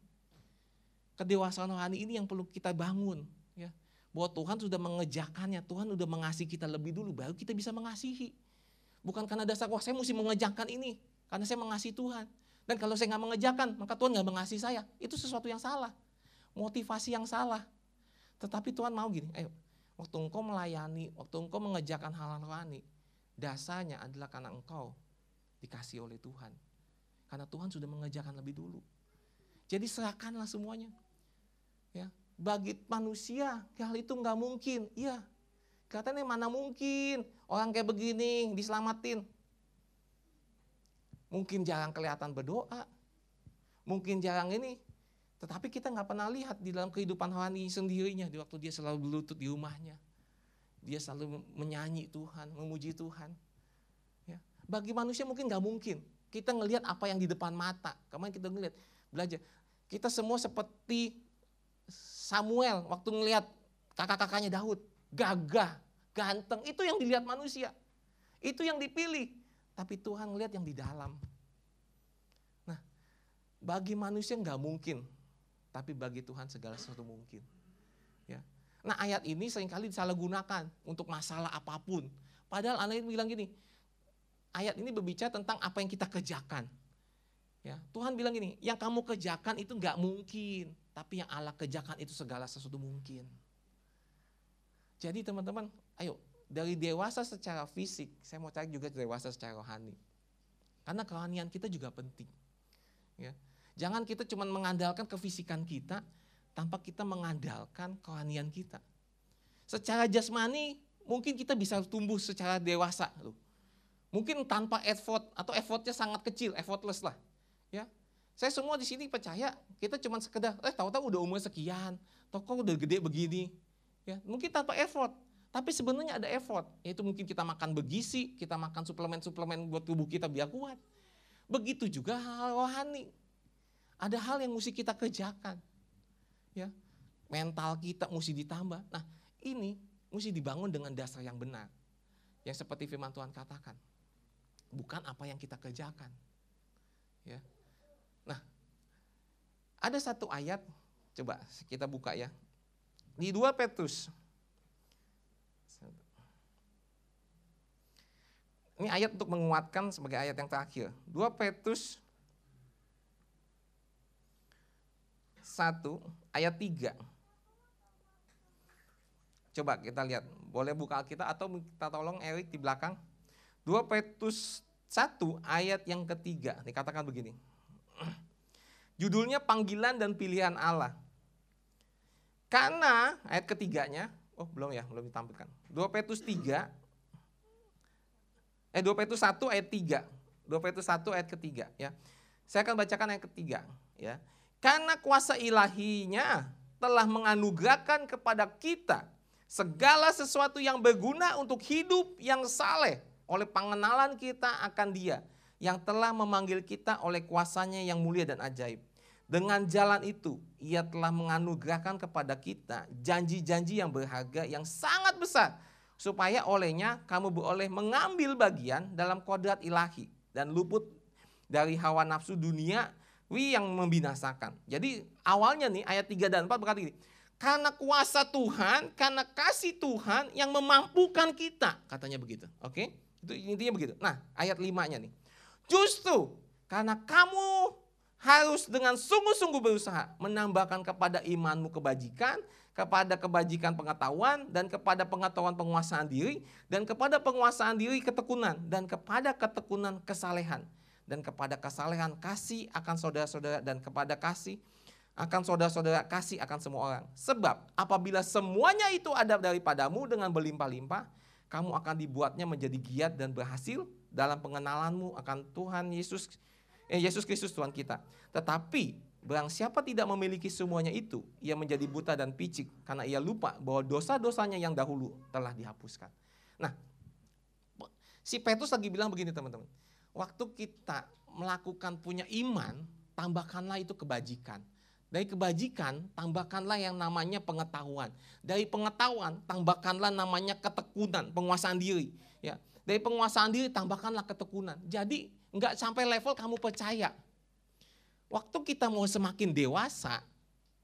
Kedewasaan rohani ini yang perlu kita bangun. ya Bahwa Tuhan sudah mengejakannya, Tuhan sudah mengasihi kita lebih dulu, baru kita bisa mengasihi. Bukan karena dasar, wah saya mesti mengejakan ini, karena saya mengasihi Tuhan. Dan kalau saya nggak mengejakan, maka Tuhan nggak mengasihi saya. Itu sesuatu yang salah. Motivasi yang salah. Tetapi Tuhan mau gini, ayo, waktu engkau melayani, waktu engkau mengejakan hal-hal rohani, dasarnya adalah karena engkau dikasih oleh Tuhan. Karena Tuhan sudah mengejakan lebih dulu. Jadi serahkanlah semuanya. Ya, bagi manusia hal itu nggak mungkin. Iya, katanya mana mungkin orang kayak begini diselamatin. Mungkin jarang kelihatan berdoa, mungkin jarang ini, tetapi kita nggak pernah lihat di dalam kehidupan rohani sendirinya di waktu dia selalu berlutut di rumahnya. Dia selalu menyanyi Tuhan, memuji Tuhan. Ya. Bagi manusia mungkin nggak mungkin. Kita ngelihat apa yang di depan mata. Kemarin kita ngelihat belajar. Kita semua seperti Samuel waktu ngelihat kakak-kakaknya Daud, gagah, ganteng. Itu yang dilihat manusia. Itu yang dipilih. Tapi Tuhan melihat yang di dalam. Nah, bagi manusia nggak mungkin, tapi bagi Tuhan segala sesuatu mungkin. Ya. Nah ayat ini sering kali disalahgunakan untuk masalah apa pun. Padahal anak bilang gini, ayat ini berbicara tentang apa yang kita kerjakan. Ya, Tuhan bilang gini, yang kamu kerjakan itu nggak mungkin, tapi yang Allah kerjakan itu segala sesuatu mungkin. Jadi teman-teman, ayo dari dewasa secara fisik, saya mau cari juga dewasa secara rohani. Karena kerohanian kita juga penting. Ya. Jangan kita cuma mengandalkan kefisikan kita tanpa kita mengandalkan kerohanian kita. Secara jasmani mungkin kita bisa tumbuh secara dewasa loh. Mungkin tanpa effort atau effortnya sangat kecil, effortless lah. Ya, saya semua di sini percaya kita cuma sekedar, eh tahu-tahu udah umur sekian, toko udah gede begini. Ya, mungkin tanpa effort. Tapi sebenarnya ada effort, yaitu mungkin kita makan bergizi, kita makan suplemen-suplemen buat tubuh kita biar kuat. Begitu juga hal rohani. Ada hal yang mesti kita kerjakan. Ya, mental kita mesti ditambah. Nah, ini mesti dibangun dengan dasar yang benar. Yang seperti firman Tuhan katakan. Bukan apa yang kita kerjakan. Ya. Nah, ada satu ayat, coba kita buka ya. Di 2 Petrus Ini ayat untuk menguatkan sebagai ayat yang terakhir. 2 Petrus 1 ayat 3. Coba kita lihat, boleh buka kita atau kita tolong Erik di belakang. 2 Petrus 1 ayat yang ketiga, dikatakan begini. Judulnya panggilan dan pilihan Allah. Karena ayat ketiganya, oh belum ya, belum ditampilkan. 2 Petrus 3 Eh 2 Petrus 1 ayat 3. 2 Petrus 1 ayat ketiga ya. Saya akan bacakan ayat ketiga ya. Karena kuasa ilahinya telah menganugerahkan kepada kita segala sesuatu yang berguna untuk hidup yang saleh oleh pengenalan kita akan dia yang telah memanggil kita oleh kuasanya yang mulia dan ajaib. Dengan jalan itu, ia telah menganugerahkan kepada kita janji-janji yang berharga yang sangat besar supaya olehnya kamu boleh mengambil bagian dalam kodrat ilahi dan luput dari hawa nafsu dunia yang membinasakan. Jadi awalnya nih ayat 3 dan 4 berkata gini, karena kuasa Tuhan, karena kasih Tuhan yang memampukan kita, katanya begitu. Oke? Itu intinya begitu. Nah, ayat 5-nya nih. Justru karena kamu harus dengan sungguh-sungguh berusaha menambahkan kepada imanmu kebajikan, kepada kebajikan pengetahuan dan kepada pengetahuan penguasaan diri dan kepada penguasaan diri ketekunan dan kepada ketekunan kesalehan dan kepada kesalehan, kasih akan saudara-saudara dan kepada kasih akan saudara-saudara kasih akan semua orang. Sebab apabila semuanya itu ada daripadamu dengan berlimpah-limpah, kamu akan dibuatnya menjadi giat dan berhasil dalam pengenalanmu akan Tuhan Yesus eh, Yesus Kristus Tuhan kita. Tetapi barang siapa tidak memiliki semuanya itu, ia menjadi buta dan picik karena ia lupa bahwa dosa-dosanya yang dahulu telah dihapuskan. Nah, si Petrus lagi bilang begini teman-teman. Waktu kita melakukan punya iman, tambahkanlah itu kebajikan. Dari kebajikan, tambahkanlah yang namanya pengetahuan. Dari pengetahuan, tambahkanlah namanya ketekunan, penguasaan diri. Ya, dari penguasaan diri, tambahkanlah ketekunan. Jadi, nggak sampai level kamu percaya. Waktu kita mau semakin dewasa,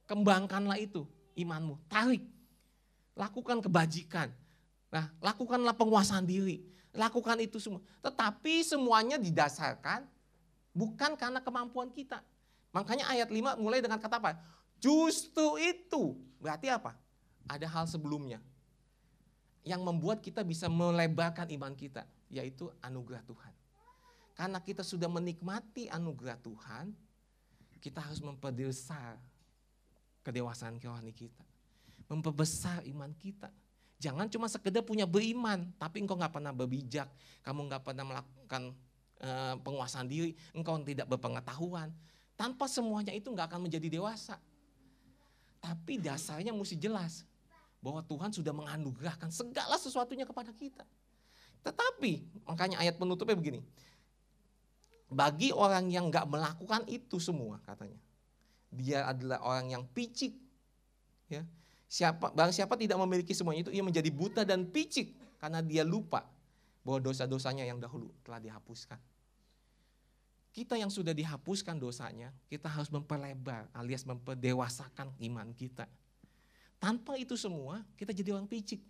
kembangkanlah itu imanmu. Tarik. Lakukan kebajikan. Nah, lakukanlah penguasaan diri. Lakukan itu semua. Tetapi semuanya didasarkan bukan karena kemampuan kita Makanya ayat 5 mulai dengan kata apa? Justru itu. Berarti apa? Ada hal sebelumnya. Yang membuat kita bisa melebarkan iman kita. Yaitu anugerah Tuhan. Karena kita sudah menikmati anugerah Tuhan. Kita harus memperbesar kedewasaan kerohani kita. Memperbesar iman kita. Jangan cuma sekedar punya beriman, tapi engkau nggak pernah berbijak, kamu nggak pernah melakukan uh, penguasaan diri, engkau tidak berpengetahuan, tanpa semuanya itu nggak akan menjadi dewasa. Tapi dasarnya mesti jelas bahwa Tuhan sudah menganugerahkan segala sesuatunya kepada kita. Tetapi makanya ayat penutupnya begini. Bagi orang yang nggak melakukan itu semua katanya. Dia adalah orang yang picik. Ya. Siapa barang siapa tidak memiliki semuanya itu ia menjadi buta dan picik karena dia lupa bahwa dosa-dosanya yang dahulu telah dihapuskan. Kita yang sudah dihapuskan dosanya, kita harus memperlebar alias memperdewasakan iman kita. Tanpa itu semua, kita jadi orang picik.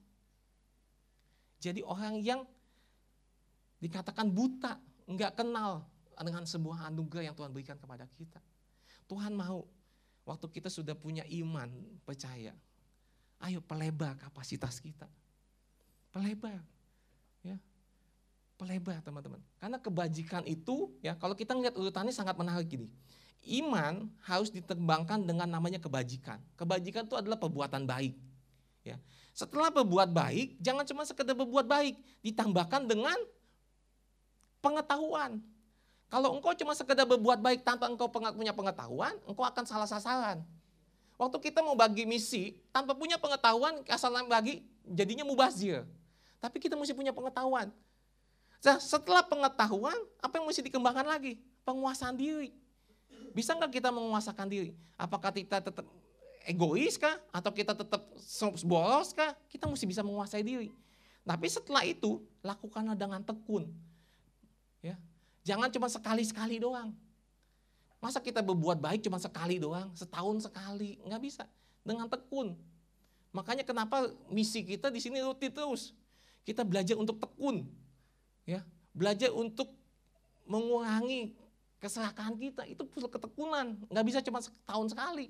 Jadi orang yang dikatakan buta, enggak kenal dengan sebuah anugerah yang Tuhan berikan kepada kita. Tuhan mau waktu kita sudah punya iman, percaya. Ayo pelebar kapasitas kita. Pelebar. Ya pelebar teman-teman. Karena kebajikan itu ya kalau kita ngeliat urutannya sangat menarik gini. Iman harus ditembangkan dengan namanya kebajikan. Kebajikan itu adalah perbuatan baik. Ya. Setelah berbuat baik, jangan cuma sekedar berbuat baik, ditambahkan dengan pengetahuan. Kalau engkau cuma sekedar berbuat baik tanpa engkau punya pengetahuan, engkau akan salah sasaran. Waktu kita mau bagi misi, tanpa punya pengetahuan, asal bagi, jadinya mubazir. Tapi kita mesti punya pengetahuan. Nah, setelah pengetahuan, apa yang mesti dikembangkan lagi? Penguasaan diri. Bisa nggak kita menguasakan diri? Apakah kita tetap egois kah? Atau kita tetap bolos kah? Kita mesti bisa menguasai diri. Tapi setelah itu, lakukanlah dengan tekun. Ya, Jangan cuma sekali-sekali doang. Masa kita berbuat baik cuma sekali doang, setahun sekali, nggak bisa. Dengan tekun. Makanya kenapa misi kita di sini rutin terus. Kita belajar untuk tekun, ya. Belajar untuk mengurangi kesalahan kita. Itu perlu ketekunan. Nggak bisa cuma setahun sekali.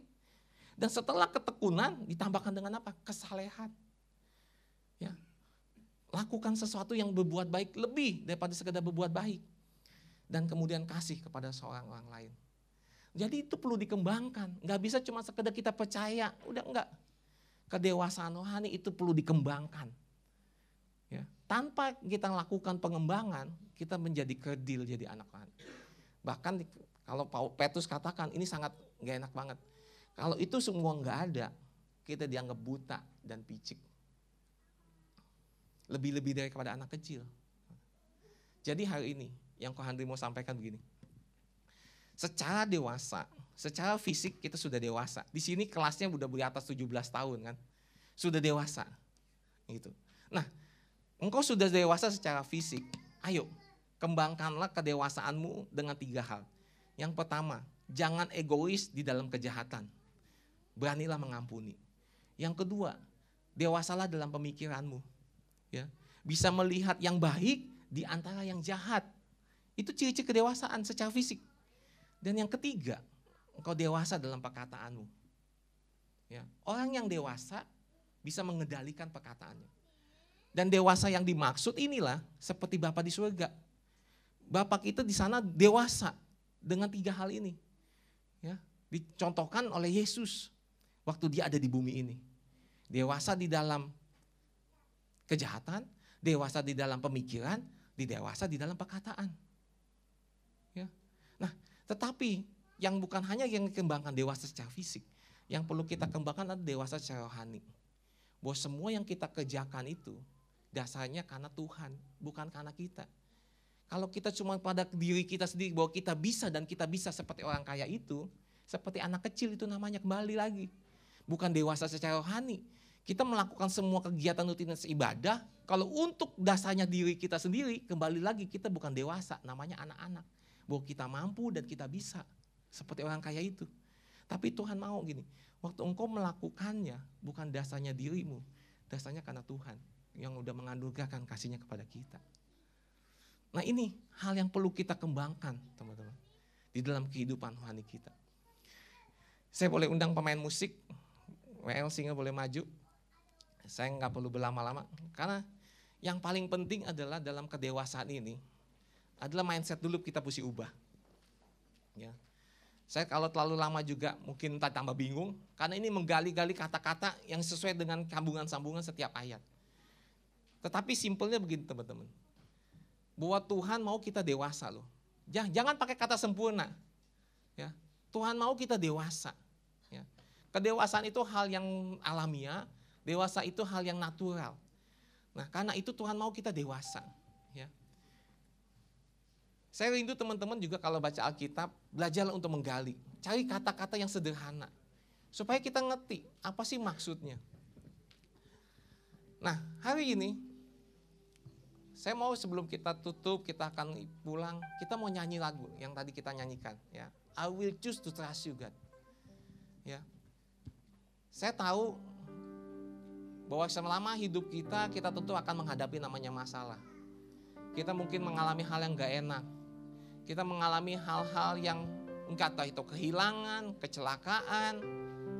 Dan setelah ketekunan ditambahkan dengan apa? Kesalehan. Ya. Lakukan sesuatu yang berbuat baik lebih daripada sekedar berbuat baik dan kemudian kasih kepada seorang orang lain jadi itu perlu dikembangkan nggak bisa cuma sekedar kita percaya udah enggak kedewasaan rohani itu perlu dikembangkan Ya. Tanpa kita lakukan pengembangan, kita menjadi kerdil jadi anak Tuhan. Bahkan kalau Petrus katakan ini sangat gak enak banget. Kalau itu semua nggak ada, kita dianggap buta dan picik. Lebih-lebih dari kepada anak kecil. Jadi hari ini yang Ko Handri mau sampaikan begini. Secara dewasa, secara fisik kita sudah dewasa. Di sini kelasnya udah di atas 17 tahun kan. Sudah dewasa. Gitu. Nah, Engkau sudah dewasa secara fisik. Ayo, kembangkanlah kedewasaanmu dengan tiga hal. Yang pertama, jangan egois di dalam kejahatan. Beranilah mengampuni. Yang kedua, dewasalah dalam pemikiranmu. Ya, bisa melihat yang baik di antara yang jahat. Itu ciri-ciri kedewasaan secara fisik. Dan yang ketiga, engkau dewasa dalam perkataanmu. Ya, orang yang dewasa bisa mengendalikan perkataannya. Dan dewasa yang dimaksud inilah seperti Bapak di surga. Bapak kita di sana dewasa dengan tiga hal ini. Ya, dicontohkan oleh Yesus waktu dia ada di bumi ini. Dewasa di dalam kejahatan, dewasa di dalam pemikiran, di dewasa di dalam perkataan. Tetapi yang bukan hanya yang dikembangkan dewasa secara fisik, yang perlu kita kembangkan adalah dewasa secara rohani. Bahwa semua yang kita kerjakan itu dasarnya karena Tuhan, bukan karena kita. Kalau kita cuma pada diri kita sendiri bahwa kita bisa dan kita bisa seperti orang kaya itu, seperti anak kecil itu namanya kembali lagi. Bukan dewasa secara rohani. Kita melakukan semua kegiatan rutinitas ibadah, kalau untuk dasarnya diri kita sendiri, kembali lagi kita bukan dewasa, namanya anak-anak. Bahwa kita mampu dan kita bisa, seperti orang kaya itu. Tapi Tuhan mau gini, waktu engkau melakukannya, bukan dasarnya dirimu, dasarnya karena Tuhan yang udah menganugerahkan kasihnya kepada kita. Nah ini hal yang perlu kita kembangkan teman-teman. Di dalam kehidupan rohani kita. Saya boleh undang pemain musik. WL singa boleh maju. Saya nggak perlu berlama-lama. Karena yang paling penting adalah dalam kedewasaan ini. Adalah mindset dulu kita mesti ubah. Ya. Saya kalau terlalu lama juga mungkin tak tambah bingung. Karena ini menggali-gali kata-kata yang sesuai dengan sambungan-sambungan setiap ayat. Tetapi simpelnya begini teman-teman bahwa Tuhan mau kita dewasa loh. Jangan pakai kata sempurna. Ya. Tuhan mau kita dewasa. Ya. Kedewasaan itu hal yang alamiah, dewasa itu hal yang natural. Nah karena itu Tuhan mau kita dewasa. Ya. Saya rindu teman-teman juga kalau baca Alkitab, belajarlah untuk menggali. Cari kata-kata yang sederhana. Supaya kita ngerti apa sih maksudnya. Nah hari ini saya mau sebelum kita tutup, kita akan pulang, kita mau nyanyi lagu yang tadi kita nyanyikan. Ya, I will choose to trust you God. Ya, saya tahu bahwa selama hidup kita, kita tentu akan menghadapi namanya masalah. Kita mungkin mengalami hal yang gak enak. Kita mengalami hal-hal yang enggak tahu itu kehilangan, kecelakaan,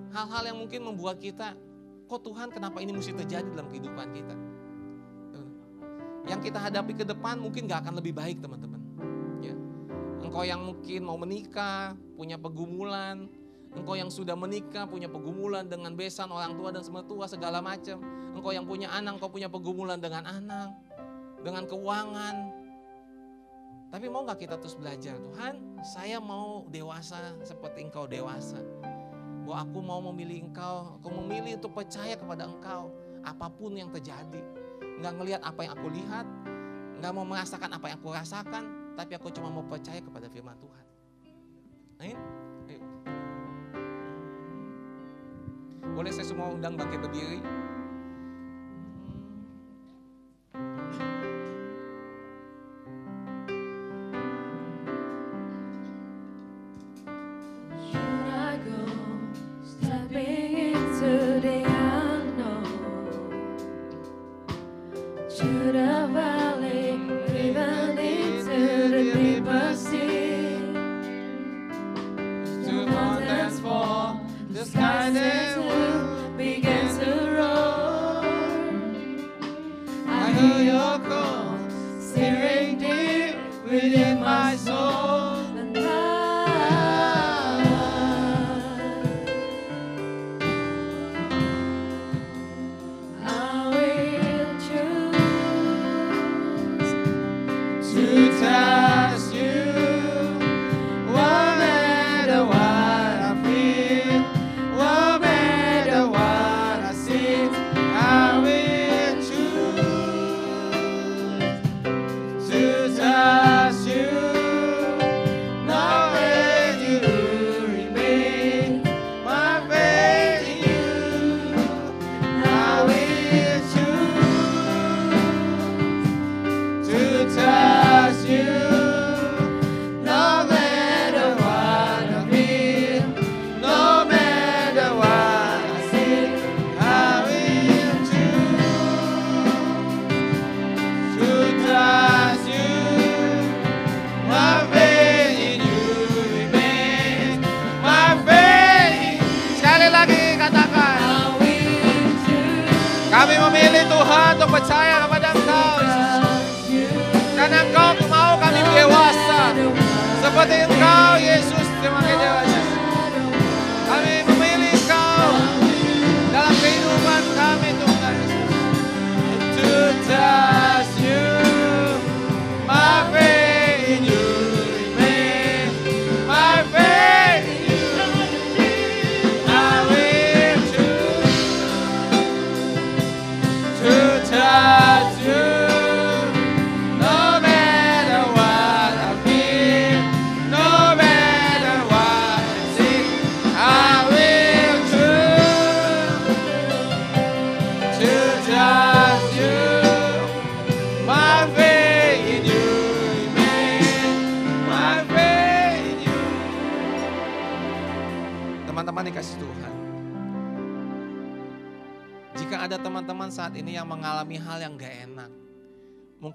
hal-hal yang mungkin membuat kita, kok Tuhan kenapa ini mesti terjadi dalam kehidupan kita yang kita hadapi ke depan mungkin gak akan lebih baik teman-teman. Ya. Engkau yang mungkin mau menikah, punya pergumulan, engkau yang sudah menikah, punya pergumulan dengan besan orang tua dan tua segala macam. Engkau yang punya anak, engkau punya pergumulan dengan anak, dengan keuangan. Tapi mau gak kita terus belajar, Tuhan saya mau dewasa seperti engkau dewasa. Bahwa aku mau memilih engkau, aku memilih untuk percaya kepada engkau apa pun yang terjadi nggak ngelihat apa yang aku lihat, nggak mau merasakan apa yang aku rasakan, tapi aku cuma mau percaya kepada firman Tuhan. Amin. Boleh saya semua undang bangkit berdiri?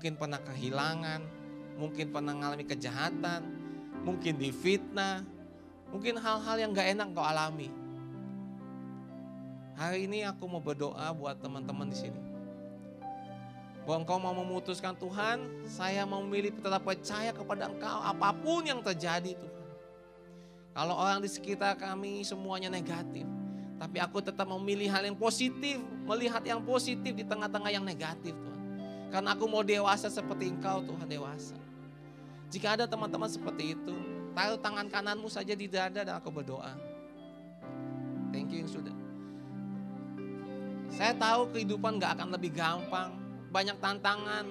Mungkin pernah kehilangan, mungkin pernah mengalami kejahatan, mungkin difitnah, mungkin hal-hal yang gak enak kau alami. Hari ini aku mau berdoa buat teman-teman di sini. Bahwa engkau mau memutuskan Tuhan, saya mau memilih tetap percaya kepada engkau apa pun yang terjadi Tuhan. Kalau orang di sekitar kami semuanya negatif, tapi aku tetap memilih hal yang positif, melihat yang positif di tengah-tengah yang negatif Tuhan. Karena aku mau dewasa seperti engkau Tuhan dewasa. Jika ada teman-teman seperti itu, taruh tangan kananmu saja di dada dan aku berdoa. Thank you yang sudah. Saya tahu kehidupan gak akan lebih gampang, banyak tantangan,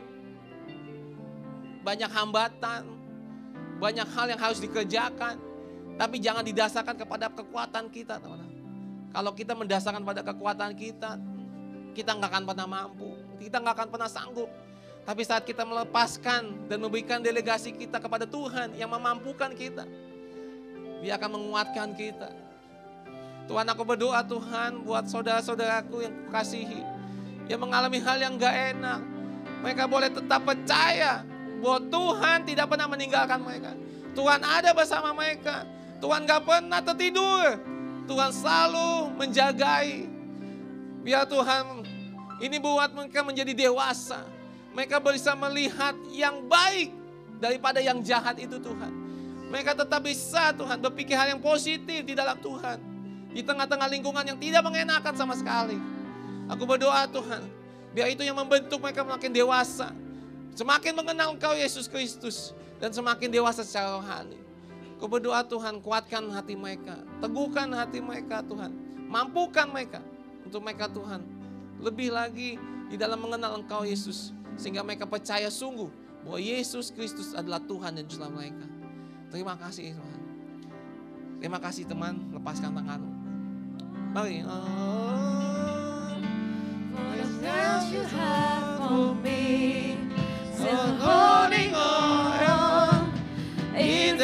banyak hambatan, banyak hal yang harus dikerjakan. Tapi jangan didasarkan kepada kekuatan kita, teman-teman. Kalau kita mendasarkan pada kekuatan kita, kita nggak akan pernah mampu, kita nggak akan pernah sanggup. Tapi saat kita melepaskan dan memberikan delegasi kita kepada Tuhan yang memampukan kita, Dia akan menguatkan kita. Tuhan aku berdoa Tuhan buat saudara-saudaraku yang kukasihi, yang mengalami hal yang gak enak. Mereka boleh tetap percaya bahwa Tuhan tidak pernah meninggalkan mereka. Tuhan ada bersama mereka. Tuhan gak pernah tertidur. Tuhan selalu menjagai. Biar Tuhan ini buat mereka menjadi dewasa. Mereka bisa melihat yang baik daripada yang jahat itu Tuhan. Mereka tetap bisa Tuhan berpikir hal yang positif di dalam Tuhan. Di tengah-tengah lingkungan yang tidak mengenakan sama sekali. Aku berdoa Tuhan. Biar itu yang membentuk mereka makin dewasa. Semakin mengenal Engkau Yesus Kristus. Dan semakin dewasa secara rohani. Aku berdoa Tuhan kuatkan hati mereka. Teguhkan hati mereka Tuhan. Mampukan mereka. Untuk mereka Tuhan. Lebih lagi di dalam mengenal Engkau Yesus. Sehingga mereka percaya sungguh bahwa Yesus Kristus adalah Tuhan dan Juru mereka. Terima kasih Tuhan. Terima kasih teman, lepaskan tanganmu. Mari. Oh, you have for me. Still holding on, in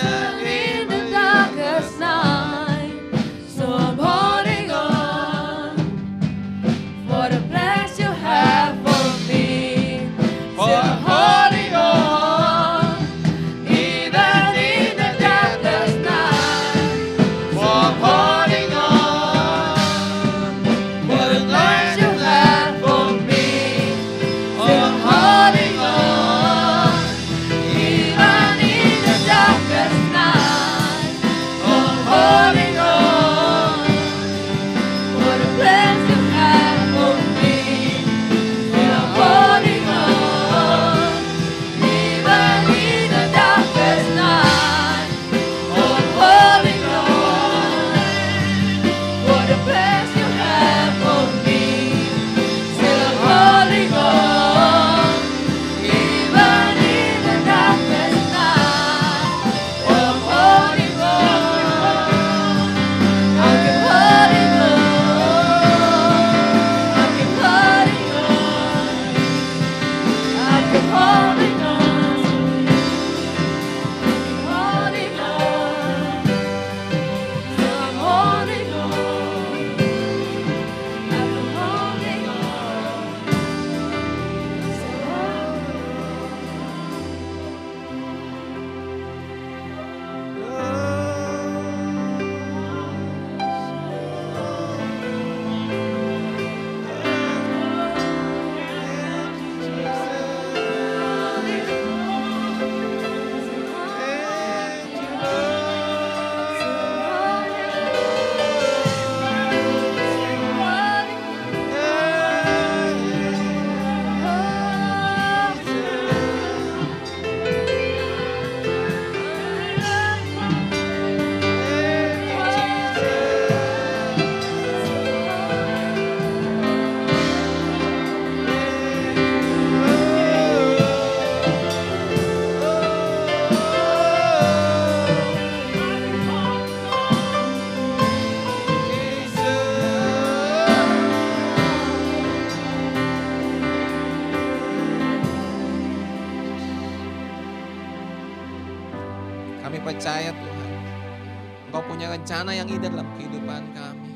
indah dalam kehidupan kami.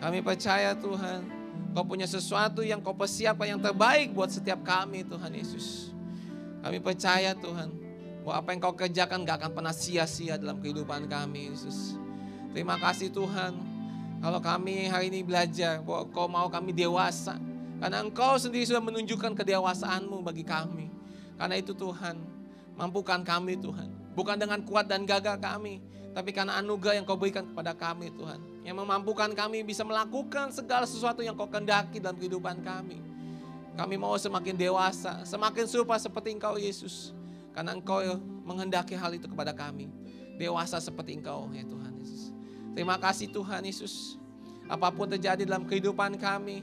Kami percaya Tuhan, Engkau punya sesuatu yang Kau persiapkan yang terbaik buat setiap kami Tuhan Yesus. Kami percaya Tuhan, bahwa apa yang Kau kerjakan gak akan pernah sia-sia dalam kehidupan kami Yesus. Terima kasih Tuhan, kalau kami hari ini belajar bahwa Kau mau kami dewasa. Karena Engkau sendiri sudah menunjukkan kedewasaanmu bagi kami. Karena itu Tuhan, mampukan kami Tuhan. Bukan dengan kuat dan gagah kami, tapi karena anugerah yang kau berikan kepada kami Tuhan. Yang memampukan kami bisa melakukan segala sesuatu yang kau kendaki dalam kehidupan kami. Kami mau semakin dewasa, semakin serupa seperti engkau Yesus. Karena engkau menghendaki hal itu kepada kami. Dewasa seperti engkau ya Tuhan Yesus. Terima kasih Tuhan Yesus. Apa pun terjadi dalam kehidupan kami,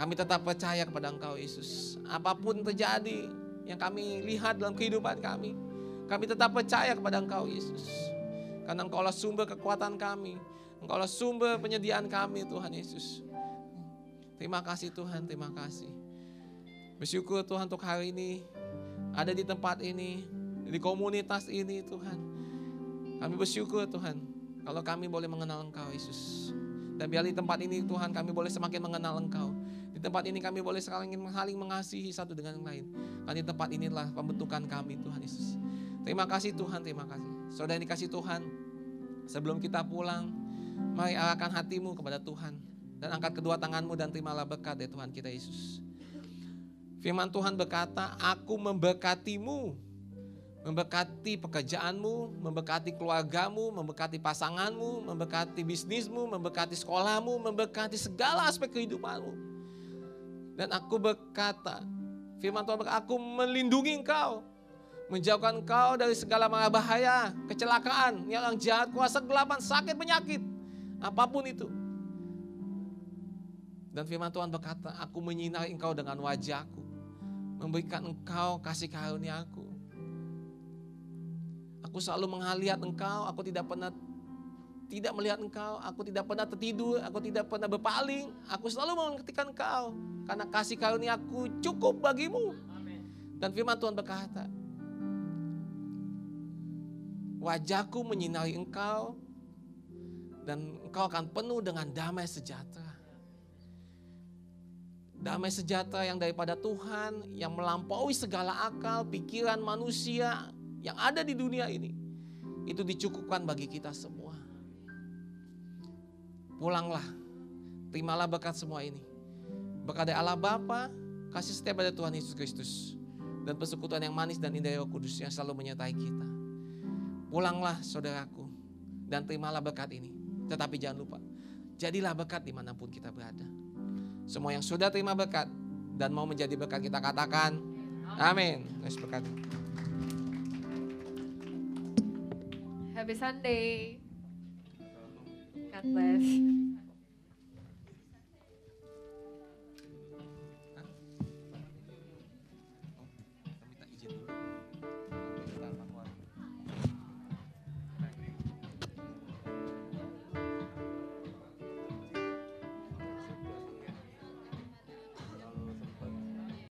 kami tetap percaya kepada Engkau Yesus. Apa pun terjadi yang kami lihat dalam kehidupan kami, kami tetap percaya kepada Engkau Yesus. Karena Engkau lah sumber kekuatan kami. Engkau lah sumber penyediaan kami Tuhan Yesus. Terima kasih Tuhan, terima kasih. Bersyukur Tuhan untuk hari ini ada di tempat ini, di komunitas ini Tuhan. Kami bersyukur Tuhan kalau kami boleh mengenal Engkau Yesus. Dan biar di tempat ini Tuhan kami boleh semakin mengenal Engkau. Di tempat ini kami boleh saling, saling mengasihi satu dengan yang lain. Karena di tempat inilah pembentukan kami Tuhan Yesus. Terima kasih Tuhan, terima kasih. Saudara dikasih Tuhan, sebelum kita pulang, mari arahkan hatimu kepada Tuhan. Dan angkat kedua tanganmu dan terimalah berkat dari Tuhan kita Yesus. Firman Tuhan berkata, aku memberkatimu. Memberkati pekerjaanmu, memberkati keluargamu, memberkati pasanganmu, memberkati bisnismu, memberkati sekolahmu, memberkati segala aspek kehidupanmu. Dan aku berkata, firman Tuhan berkata, aku melindungi engkau. Menjauhkan engkau dari segala bahaya, kecelakaan, yang jahat, kuasa gelapan, sakit, penyakit. Apa pun itu. Dan firman Tuhan berkata, aku menyinari engkau dengan wajahku. Memberikan engkau kasih karunia aku. Aku selalu mengaliat engkau, aku tidak pernah tidak melihat engkau, aku tidak pernah tertidur, aku tidak pernah berpaling, aku selalu mengertikan engkau. Karena kasih karunia aku cukup bagimu. Dan firman Tuhan berkata, wajahku menyinari engkau, dan engkau akan penuh dengan damai sejahtera. Damai sejahtera yang daripada Tuhan, yang melampaui segala akal, pikiran manusia yang ada di dunia ini. Itu dicukupkan bagi kita semua. Pulanglah, terimalah berkat semua ini. Berkat dari Allah Bapa, kasih setiap pada Tuhan Yesus Kristus. Dan persekutuan yang manis dan indah Roh Kudus yang selalu menyertai kita. Pulanglah saudaraku dan terimalah berkat ini. Tetapi jangan lupa, jadilah berkat di mana pun kita berada. Semua yang sudah terima berkat dan mau menjadi berkat kita katakan, amin. Terus berkat. Happy Sunday. God bless.